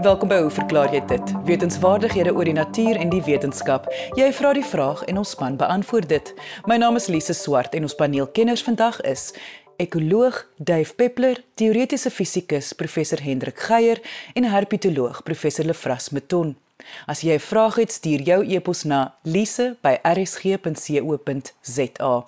Welkom by Hoe verklaar jy dit? Wetenskapwaardighede oor die natuur en die wetenskap. Jy vra die vraag en ons span beantwoord dit. My naam is Lise Swart en ons paneelkenners vandag is ekoloog Dave Peppler, teoretiese fisikus professor Hendrik Geier en herpetoloog professor Lefras Meton. As jy 'n vraag het, stuur jou e-pos na lise@rsg.co.za.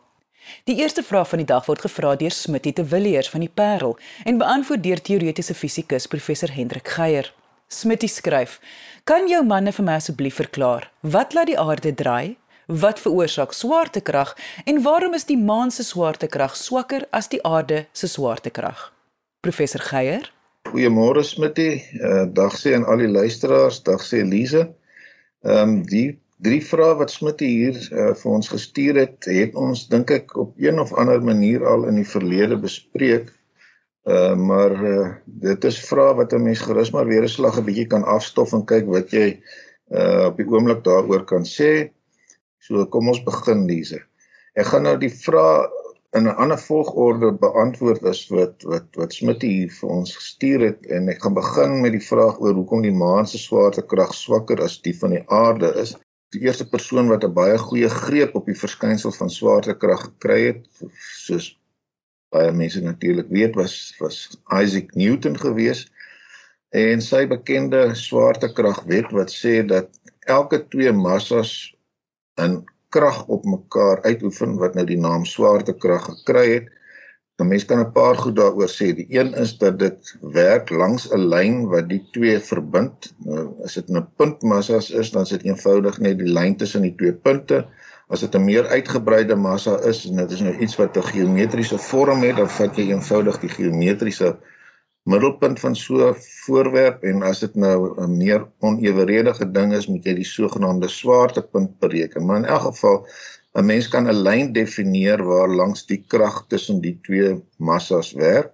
Die eerste vraag van die dag word gevra deur Smitty te Villiers van die Parel en beantwoord deur teoretiese fisikus professor Hendrik Geier. Smitty skryf: "Kan jou manne vir my asseblief verklaar wat laat die aarde draai? Wat veroorsaak swaartekrag en waarom is die maan se swaartekrag swakker as die aarde se swaartekrag?" Professor Geier: Goeiemôre Smitty. Uh, dag sê aan al die luisteraars, dag sê Elise. Ehm um, die drie vrae wat Smitty hier uh, vir ons gestuur het, het ons dink ek op een of ander manier al in die verlede bespreek. Uh maar uh, dit is vrae wat 'n mens gerus maar weer 'n slag 'n bietjie kan afstof en kyk wat jy uh op die oomblik daaroor kan sê. So kom ons begin hierse. Ek gaan nou die vrae in 'n ander volgorde beantwoord as wat wat wat Smit hier vir ons gestuur het en ek gaan begin met die vraag oor hoekom die maan se swaartekrag swakker as die van die aarde is. Die eerste persoon wat 'n baie goeie greep op die verskynsel van swaartekrag gekry het, soos baie mense natuurlik weet was was Isaac Newton gewees en sy bekende swaartekragwet wat sê dat elke twee massas in krag op mekaar uitoefen wat nou die naam swaartekrag gekry het. 'n Mens kan 'n paar goed daaroor sê. Die een is dat dit werk langs 'n lyn wat die twee verbind. Nou as dit 'n puntmassas is, dan is dit eenvoudig net die lyn tussen die twee punte as dit 'n meer uitgebreide massa is en dit is nou iets wat 'n geometriese vorm het, dan vat jy eenvoudig die geometriese middelpunt van so 'n voorwerp en as dit nou 'n meer oneweredige ding is, moet jy die sogenaamde swaartepunt bereken. Maar in elk geval 'n mens kan 'n lyn definieer waar langs die krag tussen die twee massas werk.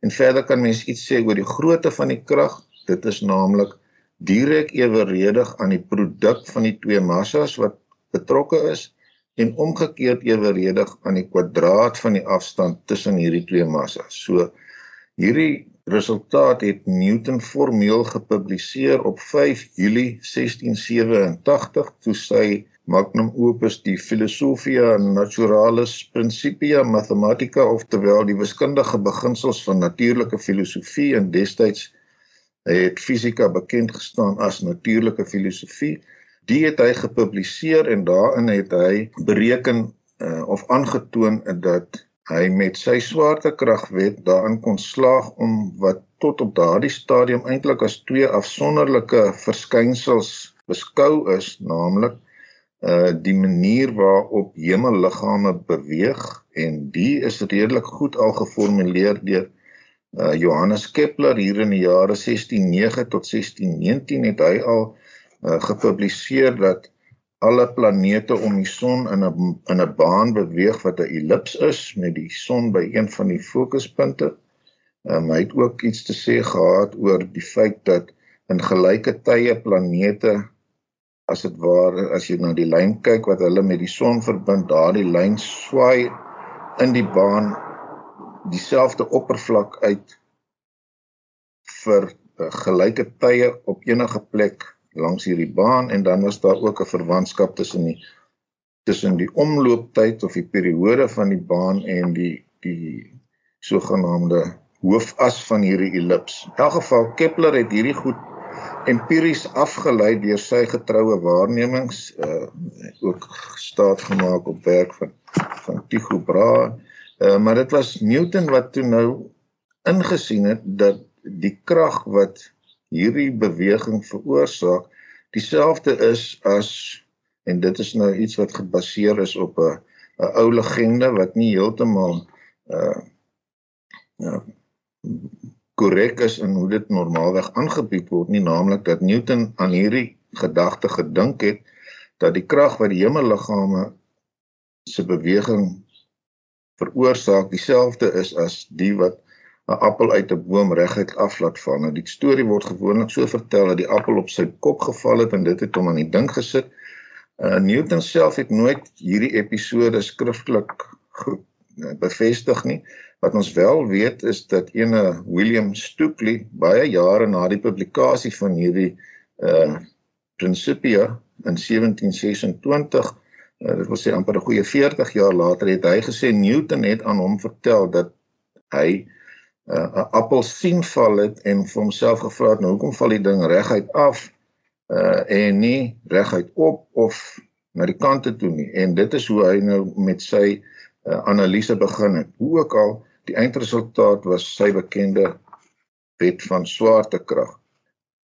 En verder kan mens iets sê oor die grootte van die krag. Dit is naamlik direk eweredig aan die produk van die twee massas wat betrokke is en omgekeerd eweredig aan die kwadraat van die afstand tussen hierdie twee massas. So hierdie resultaat het Newton formeel gepubliseer op 5 Julie 1687 toe sy magnum opus die Philosophia Naturalis Principia Mathematica oftewel die wiskundige beginsels van natuurlike filosofie en destyds het fisika bekend gestaan as natuurlike filosofie die het hy gepubliseer en daarin het hy bereken uh, of aangetoon dat hy met sy swaartekragwet daarin kon slaag om wat tot op daardie stadium eintlik as twee afsonderlike verskynsels beskou is, naamlik uh die manier waarop hemelliggame beweeg en die is redelik goed al geformuleer deur uh Johannes Kepler. Hier in die jare 1609 tot 1619 het hy al uh, gepubliseer dat alle planete om die son in 'n in 'n baan beweeg wat 'n ellips is met die son by een van die fokuspunte. Um, hy het ook iets te sê gehad oor die feit dat in gelyke tye planete as dit ware as jy na die lyn kyk wat hulle met die son verbind, daardie lyn swaai in die baan dieselfde oppervlak uit vir uh, gelyke tye op enige plek langs hierdie baan en dan was daar ook 'n verwantskap tussen die tussen die omlooptyd of die periode van die baan en die die sogenaamde hoofas van hierdie ellips. In elk geval Kepler het hierdie goed empiries afgelei deur sy getroue waarnemings uh ook staat gemaak op werk van van Tycho Brahe. Uh maar dit was Newton wat toe nou ingesien het dat die krag wat hierdie beweging veroorsaak dieselfde is as en dit is nou iets wat gebaseer is op 'n 'n ou legende wat nie heeltemal uh ja korrek is in hoe dit normaalweg aangebied word nie naamlik dat Newton aan hierdie gedagte gedink het dat die krag wat die hemelliggame se beweging veroorsaak dieselfde is as die wat 'n appel uit 'n boom reguit af laat val. Nou die storie word gewoonlik so vertel dat die appel op sy kop geval het en dit het hom aan die ding gesit. Uh Newton self het nooit hierdie episode skriftelik uh, bevestig nie, Wat ons wel weet is dat ene William Stokely baie jare na die publikasie van hierdie uh Principia in 1726, uh, dit wil sê amper 'n goeie 40 jaar later het hy gesê Newton het aan hom vertel dat hy uh, 'n uh, appelsien val het en vir homself gevra het nou hoekom val die ding reguit af uh en nie reguit op of na die kante toe nie? En dit is hoe hy nou met sy uh, analise begin het. Hoe ook al die eindresultaat was sy bekende wet van swaartekrag.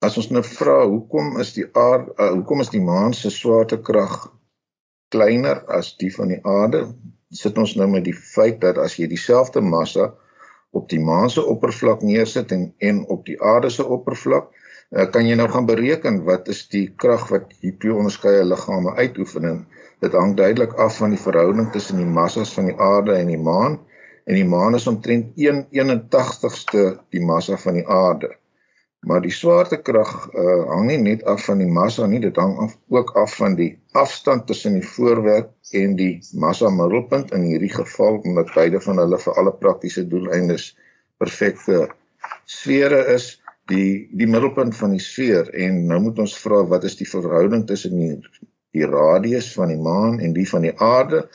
As ons nou vra hoekom is die aarde uh, hoekom is die maan se swaartekrag kleiner as die van die aarde? Sit ons nou met die feit dat as jy dieselfde massa op die maan se oppervlak neersit en en op die aarde se oppervlak uh, kan jy nou gaan bereken wat is die krag wat die twee onderskeie liggame uitoefen en dit hang duidelik af van die verhouding tussen die massas van die aarde en die maan. En die maan is omtrent 1/81ste die massa van die aarde maar die swaartekrag uh, hang nie net af van die massa nie dit hang af, ook af van die afstand tussen die voorwerp en die massa middelpunt in hierdie geval omdat beide van hulle vir alle praktiese doeleindes perfekte sfere is die die middelpunt van die sfeer. En nou moet ons vra wat is die verhouding tussen die, die radius van die maan en die van die aarde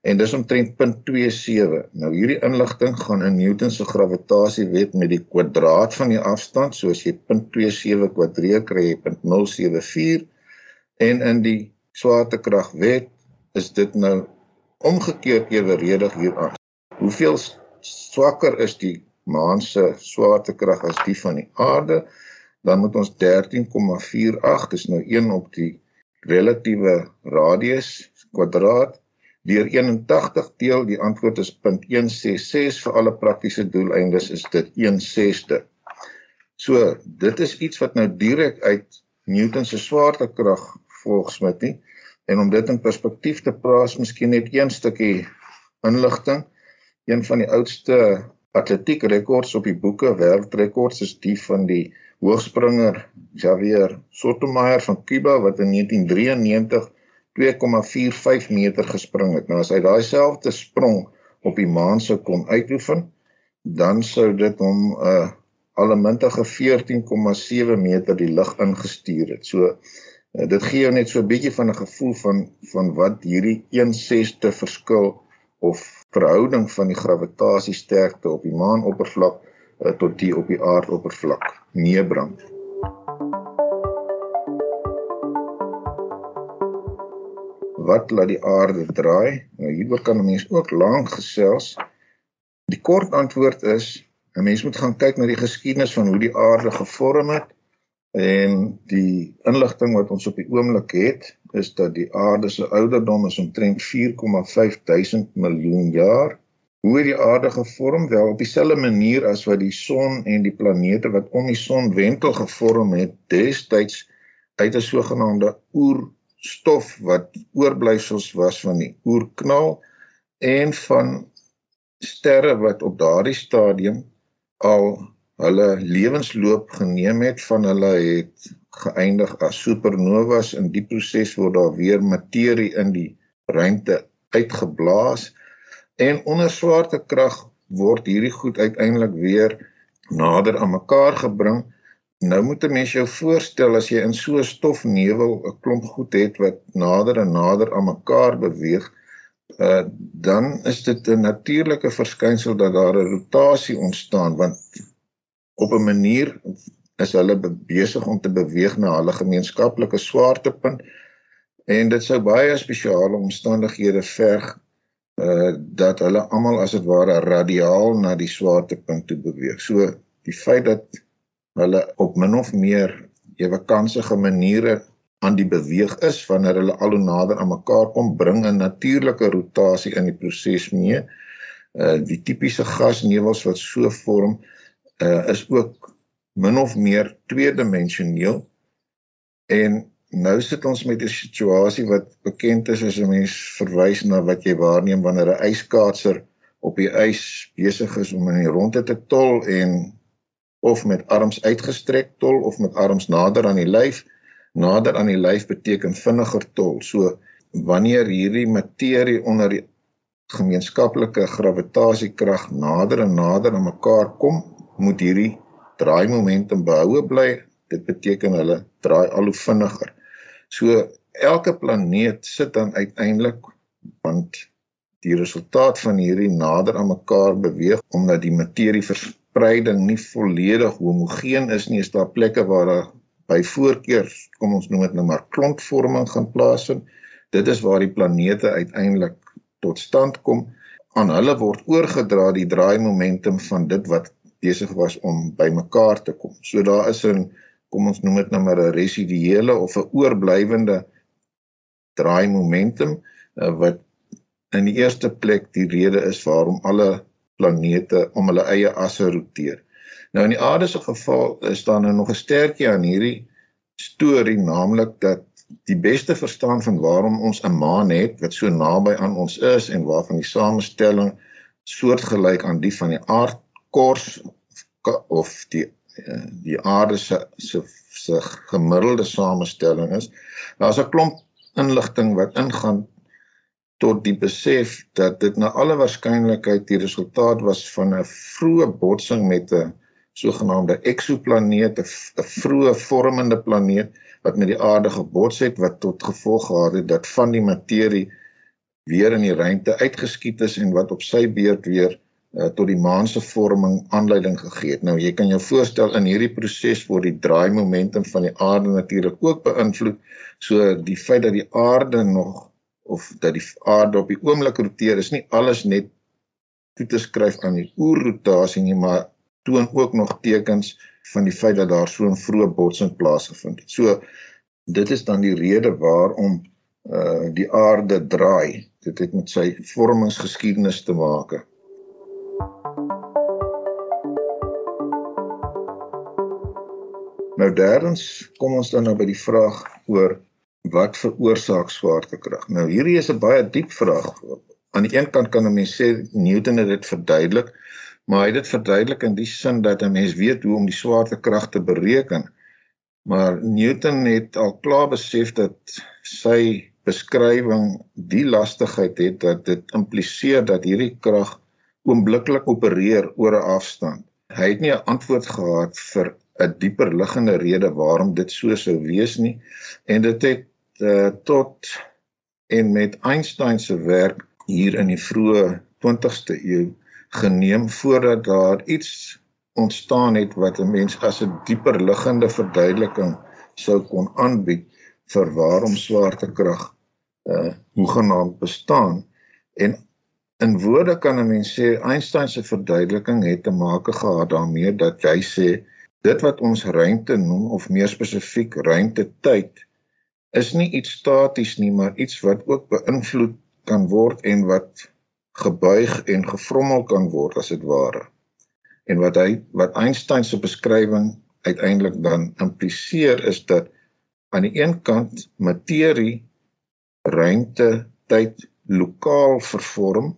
en dis omtrent 0.27. Nou hierdie inligting gaan in Newton se gravitasiewet met die kwadraat van die afstand, so as jy 0.27 kwadreer kry jy 0.074 en in die swaartekragwet is dit nou omgekeerd eweredig hieraan. Hoeveel swakker is die maan se swaartekrag as die van die aarde? Dan moet ons 13,48, dis nou 1 op die relatiewe radius kwadraat deur 81 deel die antwoord is 0.166 vir alle praktiese doeleindes is dit 1/6de. So dit is iets wat nou direk uit Newton se swaartekrag volgens met nie en om dit in perspektief te plaas miskien net een stukkie inligting een van die oudste atletiek rekords op die boeke wêreldrekords is die van die hoogspringer Javier Sotomayor van Cuba wat in 1993 2,45 meter gespring het. Nou as hy daai selfde sprong op die maan sou kon uitoefen, dan sou dit hom 'n uh, allemintige 14,7 meter die lug ingestuur het. So uh, dit gee jou net so 'n bietjie van 'n gevoel van van wat hierdie 1/6ste verskil of verhouding van die gravitasiesterkte op die maanoppervlak uh, tot die op die aardoppervlak meebring. Wat laat die aarde draai? Nou hieroor kan 'n mens ook lank gesels. Die kort antwoord is 'n mens moet gaan kyk na die geskiedenis van hoe die aarde gevorm het en die inligting wat ons op die oomblik het is dat die aarde se ouderdom is omtrent 4,5 duisend miljoen jaar. Hoe het die aarde gevorm? Wel op dieselfde manier as wat die son en die planete wat om die son wentel gevorm het destyds uit 'n sogenaamde oer stof wat oorblyfsels was van die oerknal en van sterre wat op daardie stadium al hulle lewensloop geneem het van hulle het geëindig as supernovas. In die proses word daar weer materie in die ruimte uitgeblaas en onder swaartekrag word hierdie goed uiteindelik weer nader aan mekaar gebring Nou moet 'n mens jou voorstel as jy in so 'n stofnevel 'n klomp goed het wat nader en nader aan mekaar beweeg, uh dan is dit 'n natuurlike verskynsel dat daar 'n rotasie ontstaan want op 'n manier is hulle besig om te beweeg na hulle gemeenskaplike swaartepunt en dit sou baie spesiale omstandighede verg uh dat hulle almal as dit ware radiaal na die swaartepunt toe beweeg. So die feit dat hulle op min of meer ewe kansige maniere aan die beweeg is wanneer hulle al hoe nader aan mekaar kom bring 'n natuurlike rotasie in die proses mee. Uh die tipiese gasnevels wat so vorm uh is ook min of meer tweedimensioneel. En nou sit ons met 'n situasie wat bekend is as 'n mens verwys na wat jy waarneem wanneer 'n yskaatser op die ys besig is om in die rondte te tol en of met arms uitgestrek tol of met arms nader aan die lyf. Nader aan die lyf beteken vinniger tol. So wanneer hierdie materie onder die gemeenskaplike gravitasiekrag nader en nader aan mekaar kom, moet hierdie draaimomentum behoue bly. Dit beteken hulle draai al hoe vinniger. So elke planeet sit dan uiteindelik want die resultaat van hierdie nader aan mekaar beweeg omdat die materie verspreiding nie volledig homogeen is nie, is daar plekke waar daar by voorkeur, kom ons noem dit nou maar klontvorming gaan plaasvind. Dit is waar die planete uiteindelik tot stand kom. Aan hulle word oorgedra die draaimomentum van dit wat besig was om bymekaar te kom. So daar is 'n kom ons noem dit nou maar 'n residuele of 'n oorblywende draaimomentum uh, wat in die eerste plek die rede is waarom alle planete om hulle eie asse roteer. Nou in die aarde se geval is daar nou nog 'n sterkie aan hierdie storie, naamlik dat die beste verstaan van waarom ons 'n maan het wat so naby aan ons is en waarvan die samestelling soortgelyk aan die van die aardkors of die eh, die aarde se se se gemiddelde samestelling is. Daar's 'n klomp inligting wat ingaan tot die besef dat dit na alle waarskynlikheid die resultaat was van 'n vroeë botsing met 'n sogenaamde eksoplaneet, 'n vroeë vormende planeet wat met die aarde gebots het wat tot gevolg gehad het dat van die materie weer in die ruimte uitgeskiet is en wat op sy beurt weer uh, tot die maan se vorming aanleiding gegee het. Nou jy kan jou voorstel in hierdie proses word die draaimomentum van die aarde natuurlik ook beïnvloed. So die feit dat die aarde nog of dat die aarde op die oomblik roteer is nie alles net toe te skryf aan die oerrotasie nie maar toon ook nog tekens van die feit dat daar so 'n vroeë botsing plaasgevind het. So dit is dan die rede waarom uh die aarde draai. Dit het met sy vormingsgeskiedenis te maak. Nou derdens kom ons dan nou by die vraag oor wat veroorsaak swaartekrag? Nou hierdie is 'n baie diep vraag. Aan die een kant kan 'n mens sê Newton het dit verduidelik, maar hy het dit verduidelik in die sin dat 'n mens weet hoe om die swaartekrag te bereken. Maar Newton het al klaar besef dat sy beskrywing die lastigheid het dat dit impliseer dat hierdie krag oombliklik opereer oor 'n afstand. Hy het nie 'n antwoord gehad vir 'n dieper liggende rede waarom dit so sou wees nie en dit het uh, tot en met Einstein se werk hier in die vroeë 20ste eeu geneem voordat daar iets ontstaan het wat 'n mens as 'n dieper liggende verduideliking sou kon aanbied vir waarom swaartekrag uh hoegenaamd bestaan. En in woorde kan 'n mens sê Einstein se verduideliking het te maak gehad daarmee dat hy sê dit wat ons ruimte noem of meer spesifiek ruimte-tyd is nie iets staties nie, maar iets wat ook beïnvloed kan word en wat gebuig en gefrommel kan word as dit ware. En wat hy wat Einstein se beskrywing uiteindelik dan impliseer is dat aan die een kant materie ruimte tyd lokaal vervorm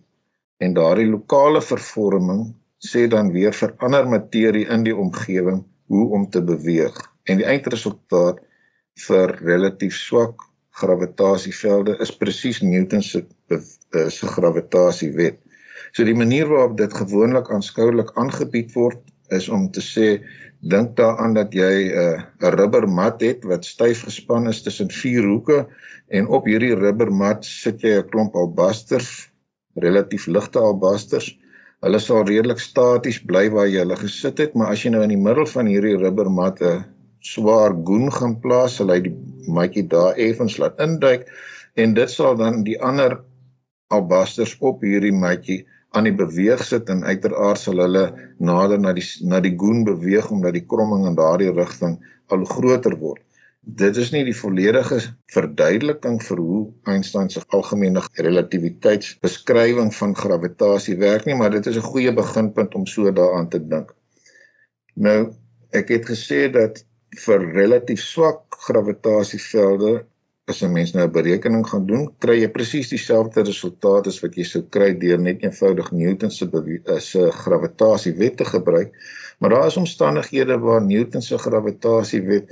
en daardie lokale vervorming sê dan weer vir ander materie in die omgewing hoe om te beweeg en die eindresultaat vir relatief swak gravitasievelde is presies Newton se eh, se gravitasiewet. So die manier waarop dit gewoonlik aanskoulik aangebied word is om te sê dink daaraan dat jy eh, 'n uh, rubbermat het wat styf gespan is tussen vier hoeke en op hierdie rubbermat sit jy 'n klomp albasters, relatief ligte albasters. Hulle sal redelik staties bly waar jy hulle gesit het, maar as jy nou in die middel van hierdie rubbermat 'n swaar goen gaan plaas, sal hy die matjie daar effens laat induik en dit sal dan die ander albasters op hierdie matjie aan die beweeg sit en uiteraard sal hulle nader na die na die goen beweeg omdat die kromming in daardie rigting al groter word. Dit is nie die volledige verduideliking vir hoe Einstein se algemene relativiteitsbeskrywing van gravitasie werk nie, maar dit is 'n goeie beginpunt om so daaraan te dink. Nou, ek het gesê dat vir relatief swak gravitasievelde as 'n mens nou 'n berekening gaan doen, kry jy presies dieselfde resultaat as wat jy sou kry deur net eenvoudig Newton se eh, se gravitasiewet te gebruik. Maar daar is omstandighede waar Newton se gravitasiewet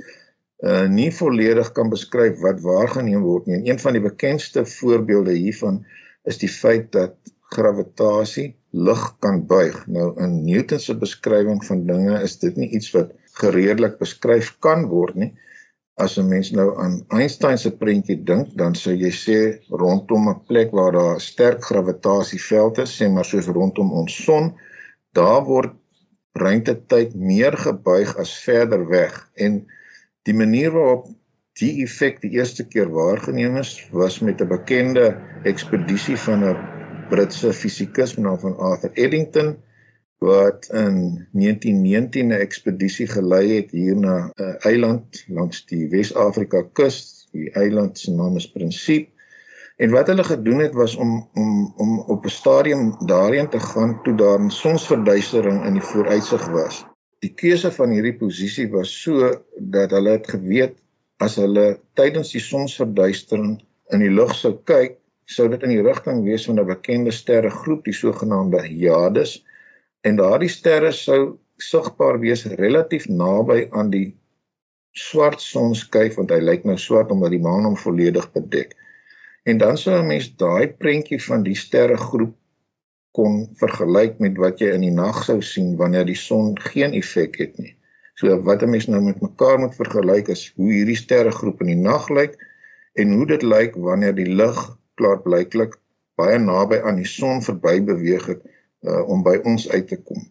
uh nie volledig kan beskryf wat waargeneem word nie. En een van die bekendste voorbeelde hiervan is die feit dat gravitasie lig kan buig. Nou in Newton se beskrywing van dinge is dit nie iets wat gereedelik beskryf kan word nie. As 'n mens nou aan Einstein se prentjie dink, dan sou jy sê rondom 'n plek waar daar 'n sterk gravitasieveld is, sê maar soos rondom ons son, daar word ruimtetyd meer gebuig as verder weg en die manier waarop die effek die eerste keer waargeneem is was met 'n bekende ekspedisie van 'n Britse fisikus met naam van Arthur Eddington wat in 1919 'n ekspedisie gelei het hier na 'n eiland langs die Wes-Afrika kus. Die eiland se naam is Prinsip. En wat hulle gedoen het was om om om op 'n stadium daarheen te gaan toe daar 'n sonsverduistering in die vooruitsig was. Die keuse van hierdie posisie was so dat hulle het geweet as hulle tydens die sonsverduistering in die lug sou kyk, sou dit in die rigting wees van 'n bekende sterregroep, die sogenaamde Hyades, en daardie sterre sou sigbaar wees relatief naby aan die swart sonskyf want hy lyk nou swart omdat die maan hom volledig bedek. En dan sou 'n mens daai prentjie van die sterregroep kon vergelyk met wat jy in die nag sou sien wanneer die son geen effek het nie. So wat 'n mens nou met mekaar moet vergelyk is hoe hierdie sterregroep in die nag lyk en hoe dit lyk wanneer die lig klaarblyklik baie naby aan die son verby beweeg het uh, om by ons uit te kom.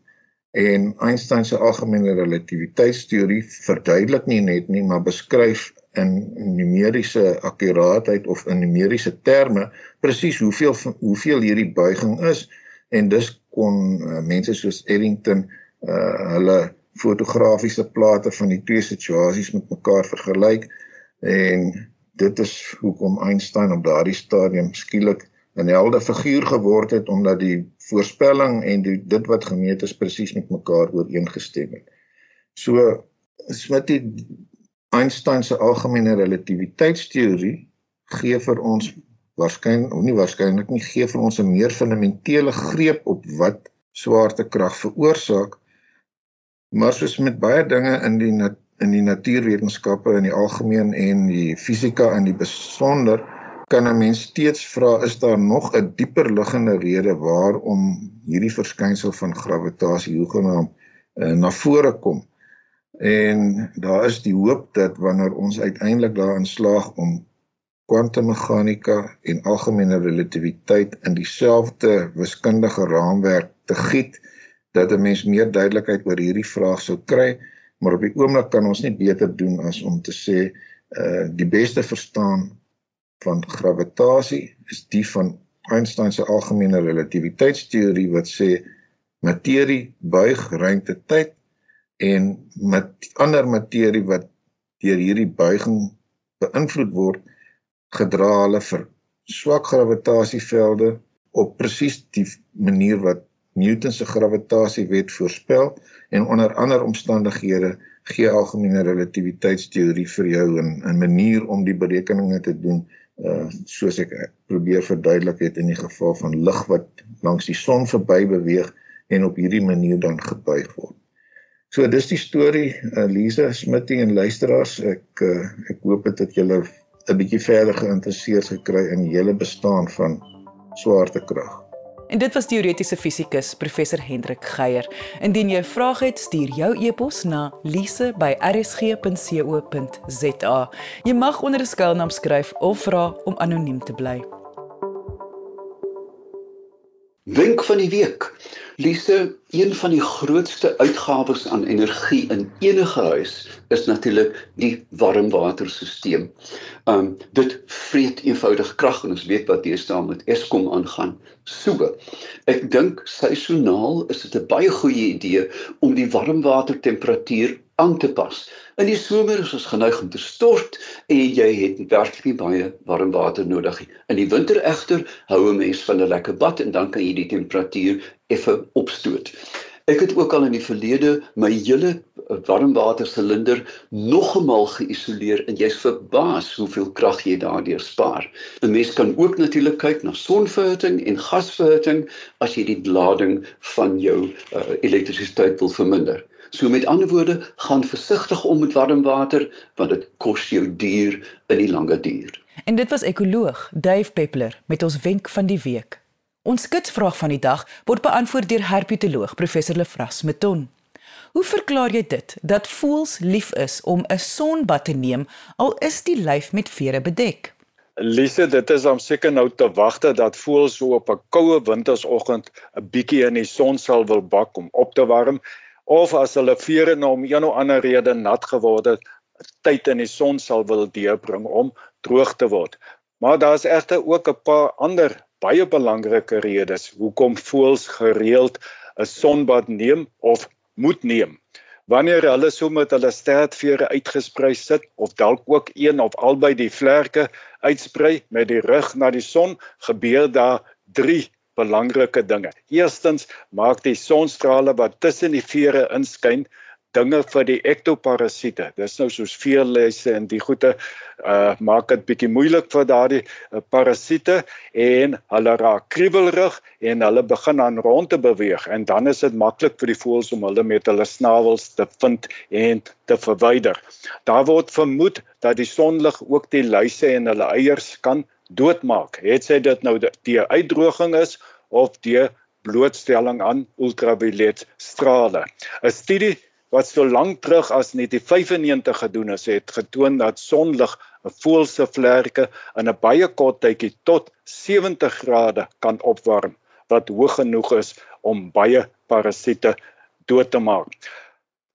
En Einstein se algemene relativiteitsteorie verduidelik nie net nie, maar beskryf in numeriese akkuraatheid of in numeriese terme presies hoeveel hoeveel hierdie buiging is en dus kon uh, mense soos Eddington uh, hulle fotografiese plate van die twee situasies met mekaar vergelyk en dit is hoekom Einstein op daardie stadium skielik 'n helde figuur geword het omdat die voorspelling en die dit wat gemeet is presies met mekaar ooreengestem het. So Smit die Einstein se algemene relativiteitsteorie gee vir ons waarskynlik of nie waarskynlik nie gee vir ons 'n meer fundamentele greep op wat swaartekrag veroorsaak Maar soos met baie dinge in die in die natuurwetenskappe in die algemeen en die fisika in die besonder kan 'n mens steeds vra is daar nog 'n dieper liggende rede waarom hierdie verskynsel van gravitasie hoegenaamd uh, na vore kom. En daar is die hoop dat wanneer ons uiteindelik daarin slaag om kwantummeganika en algemene relativiteit in dieselfde wiskundige raamwerk te giet, dat 'n mens meer duidelikheid oor hierdie vraag sou kry, maar op die oomblik kan ons nie beter doen as om te sê uh die beste verstaan van gravitasie is die van Einstein se algemene relativiteitsteorie wat sê materie buig ruimte-tyd en met ander materie wat deur hierdie buiging beïnvloed word gedra hulle vir swak gravitasievelde op presies die manier wat Newton se gravitasiewet voorspel en onder ander omstandighede gee algemene relativiteitsteorie vir jou 'n 'n manier om die berekeninge te doen uh soos ek probeer verduidelik het in die geval van lig wat langs die son verby beweeg en op hierdie manier dan gebuig word. So dis die storie uh, Lisa Smitty en luisteraars ek uh, ek hoop dit het julle 'n bietjie verder geïnteresseerd gekry in die hele bestaan van swaartekrag. En dit was teoretiese fisikus professor Hendrik Geier. Indien jy 'n vraag het, stuur jou e-pos na lise@rsg.co.za. Jy mag onder 'n skuilnaam skryf of vra om anoniem te bly. Wenk van die week. Lise, een van die grootste uitgawes aan energie in enige huis is natuurlik die warmwaterstelsel. Um dit vreet eenvoudig krag en ons weet wat hier staan met Eskom aangaan. So, ek dink seisoonaal is dit 'n baie goeie idee om die warmwatertemperatuur aan te pas. In die somer is ons geneig om te stort en jy het werklik nie baie warm water nodig nie. In die winter egter hou 'n mens van 'n lekker bad en dan kan jy die temperatuur effe opstoot. Ek het ook al in die verlede my hele warmwatersilinder nog eenmal geïsoleer en jy's verbaas hoeveel krag jy daardeur spaar. 'n Mens kan ook natuurlik kyk na sonverhitting en gasverhitting as jy die lading van jou uh, elektrisiteit wil verminder. So met ander woorde, gaan versigtig om met warm water want dit kos jou duur in die lange duur. En dit was ekoloog Dave Peppler met ons wenk van die week. Ons kitsvraag van die dag word beantwoord deur herpetoloog professor Lefras Meton. Hoe verklaar jy dit dat voëls lief is om 'n sonbad te neem al is die lyf met vere bedek? Lise, dit is om seker nou te wagte dat voëls so op 'n koue wintersoggend 'n bietjie in die son sal wil bak om op te warm of as hulle vere nou om een of ander rede nat geword het, tyd in die son sal wil deurbring om droog te word. Maar daar's egter ook 'n paar ander baie belangrike redes hoekom voëls gereeld 'n sonbad neem of moet neem wanneer hulle so met hulle stertvere uitgesprei sit of dalk ook een of albei die vlerke uitsprei met die rug na die son, gebeur daar drie belangrike dinge. Eerstens maak die sonstrale wat tussen die vere inskyn dinge vir die ektoparasiete. Dis nou soos veerlesse en die goeie uh maak dit bietjie moeilik vir daardie uh, parasiete en hulle raak kriebelrig en hulle begin aan rond te beweeg en dan is dit maklik vir die voëls om hulle met hulle snavels te vind en te verwyder. Daar word vermoed dat die sonlig ook die luise en hulle eiers kan doodmaak. Het sy dit nou die uitdroging is of die blootstelling aan ultraviolet strale. 'n Studie wat so lank terug as 1995 gedoen is, het getoon dat sonlig 'n voël se vlerke in 'n baie kort tydjie tot 70 grade kan opwarm, wat hoog genoeg is om baie parasiete dood te maak.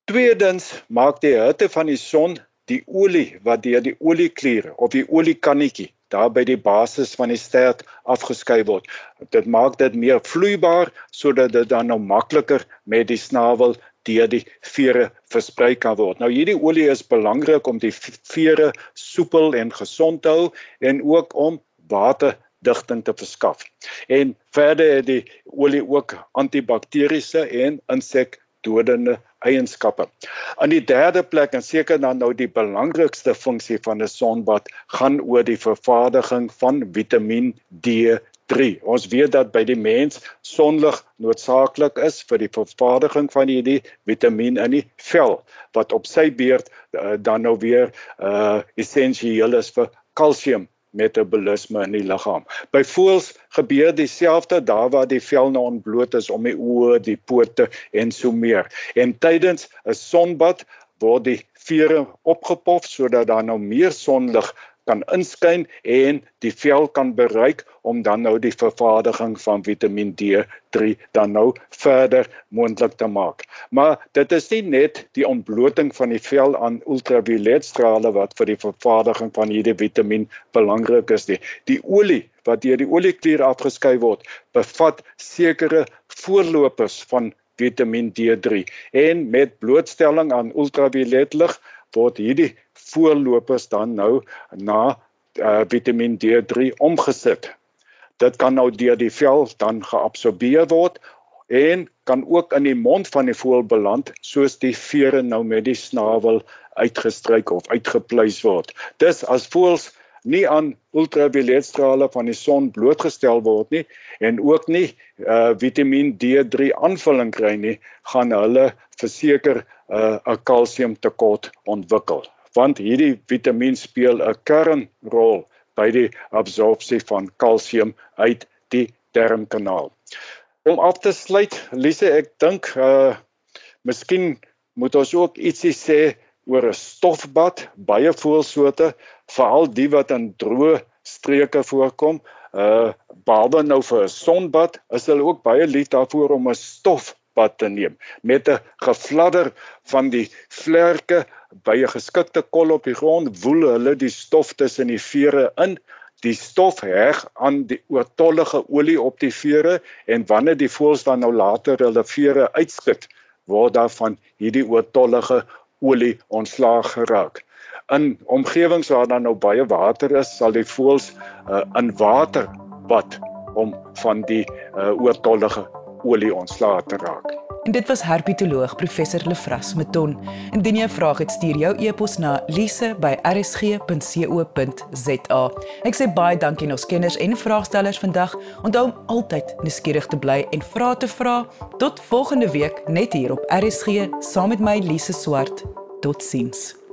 Tweedens maak die hitte van die son die olie wat deur die olieklier of die oliekannetjie daar by die basis van die stert afgeskei word. Dit maak dit meer vloeibaar sodat dit dan nou makliker met die snavel deur die vere versprei kan word. Nou hierdie olie is belangrik om die vere soepel en gesond te hou en ook om waterdigting te verskaf. En verder het die olie ook antibakteriese en insekdodende eienskappe. Aan die derde plek en seker dan nou die belangrikste funksie van 'n sonbad gaan oor die vervaardiging van Vitamiin D 3. Ons weet dat by die mens sonlig noodsaaklik is vir die vervaardiging van hierdie vitamien in die vel wat op sy beurt uh, dan nou weer uh essensieel is vir kalsium metabolisme in die liggaam. By voëls gebeur dieselfde daar waar die vel nou ontbloot is om die oë, die pote en so meer. En tydens 'n sonbad word die vere opgepof sodat daar nou meer sonlig kan inskyn en die vel kan bereik om dan nou die vervaardiging van Vitamiin D3 dan nou verder moontlik te maak. Maar dit is nie net die ontbloting van die vel aan ultravioletstrale wat vir die vervaardiging van hierdie vitamien belangrik is nie. Die olie wat deur die olieklier afgeskei word, bevat sekere voorlopers van Vitamiin D3 en met blootstelling aan ultravioletlig word hierdie voorlopers dan nou na uh, Vitamiin D3 omgesit. Dit kan nou deur die vel dan geabsorbeer word en kan ook in die mond van die voël beland soos die vere nou met die snavel uitgestryk of uitgepluis word. Dis as voëls nie aan ultravioletstrale van die son blootgestel word nie en ook nie uh Vitamiin D3 aanvulling kry nie, gaan hulle verseker uh 'n kalsiumtekort ontwikkel want hierdie vitamien speel 'n kernrol by die absorpsie van kalsium uit die darmkanaal. Om af te sluit, Lise, ek dink uh miskien moet ons ook ietsie sê oor 'n stofbad, baie voelsoorte, veral die wat in droë streke voorkom. Uh behalwe nou vir 'n sonbad, is hulle ook baie lief daarvoor om 'n stofbad te neem met 'n gefladder van die vlerke by 'n geskikte kol op die grond woel hulle die stof tussen die vere in. Die stof heg aan die oortollige olie op die vere en wanneer die voëls dan nou later hulle vere uitskit, word daarvan hierdie oortollige olie ontslaag geraak. In omgewings waar daar nou baie water is, sal die voëls uh, in water bad om van die uh, oortollige olie ontslaag te raak. En dit was herpetoloog professor Lefras Meton. Indien jy 'n vraag het, stuur jou e-pos na lise@rsg.co.za. Ek sê baie dankie aan ons kenners en vraagstellers vandag. Onthou om altyd nuuskierig te bly en vra te vra. Tot volgende week net hier op RSG saam met my Lise Swart. Totsiens.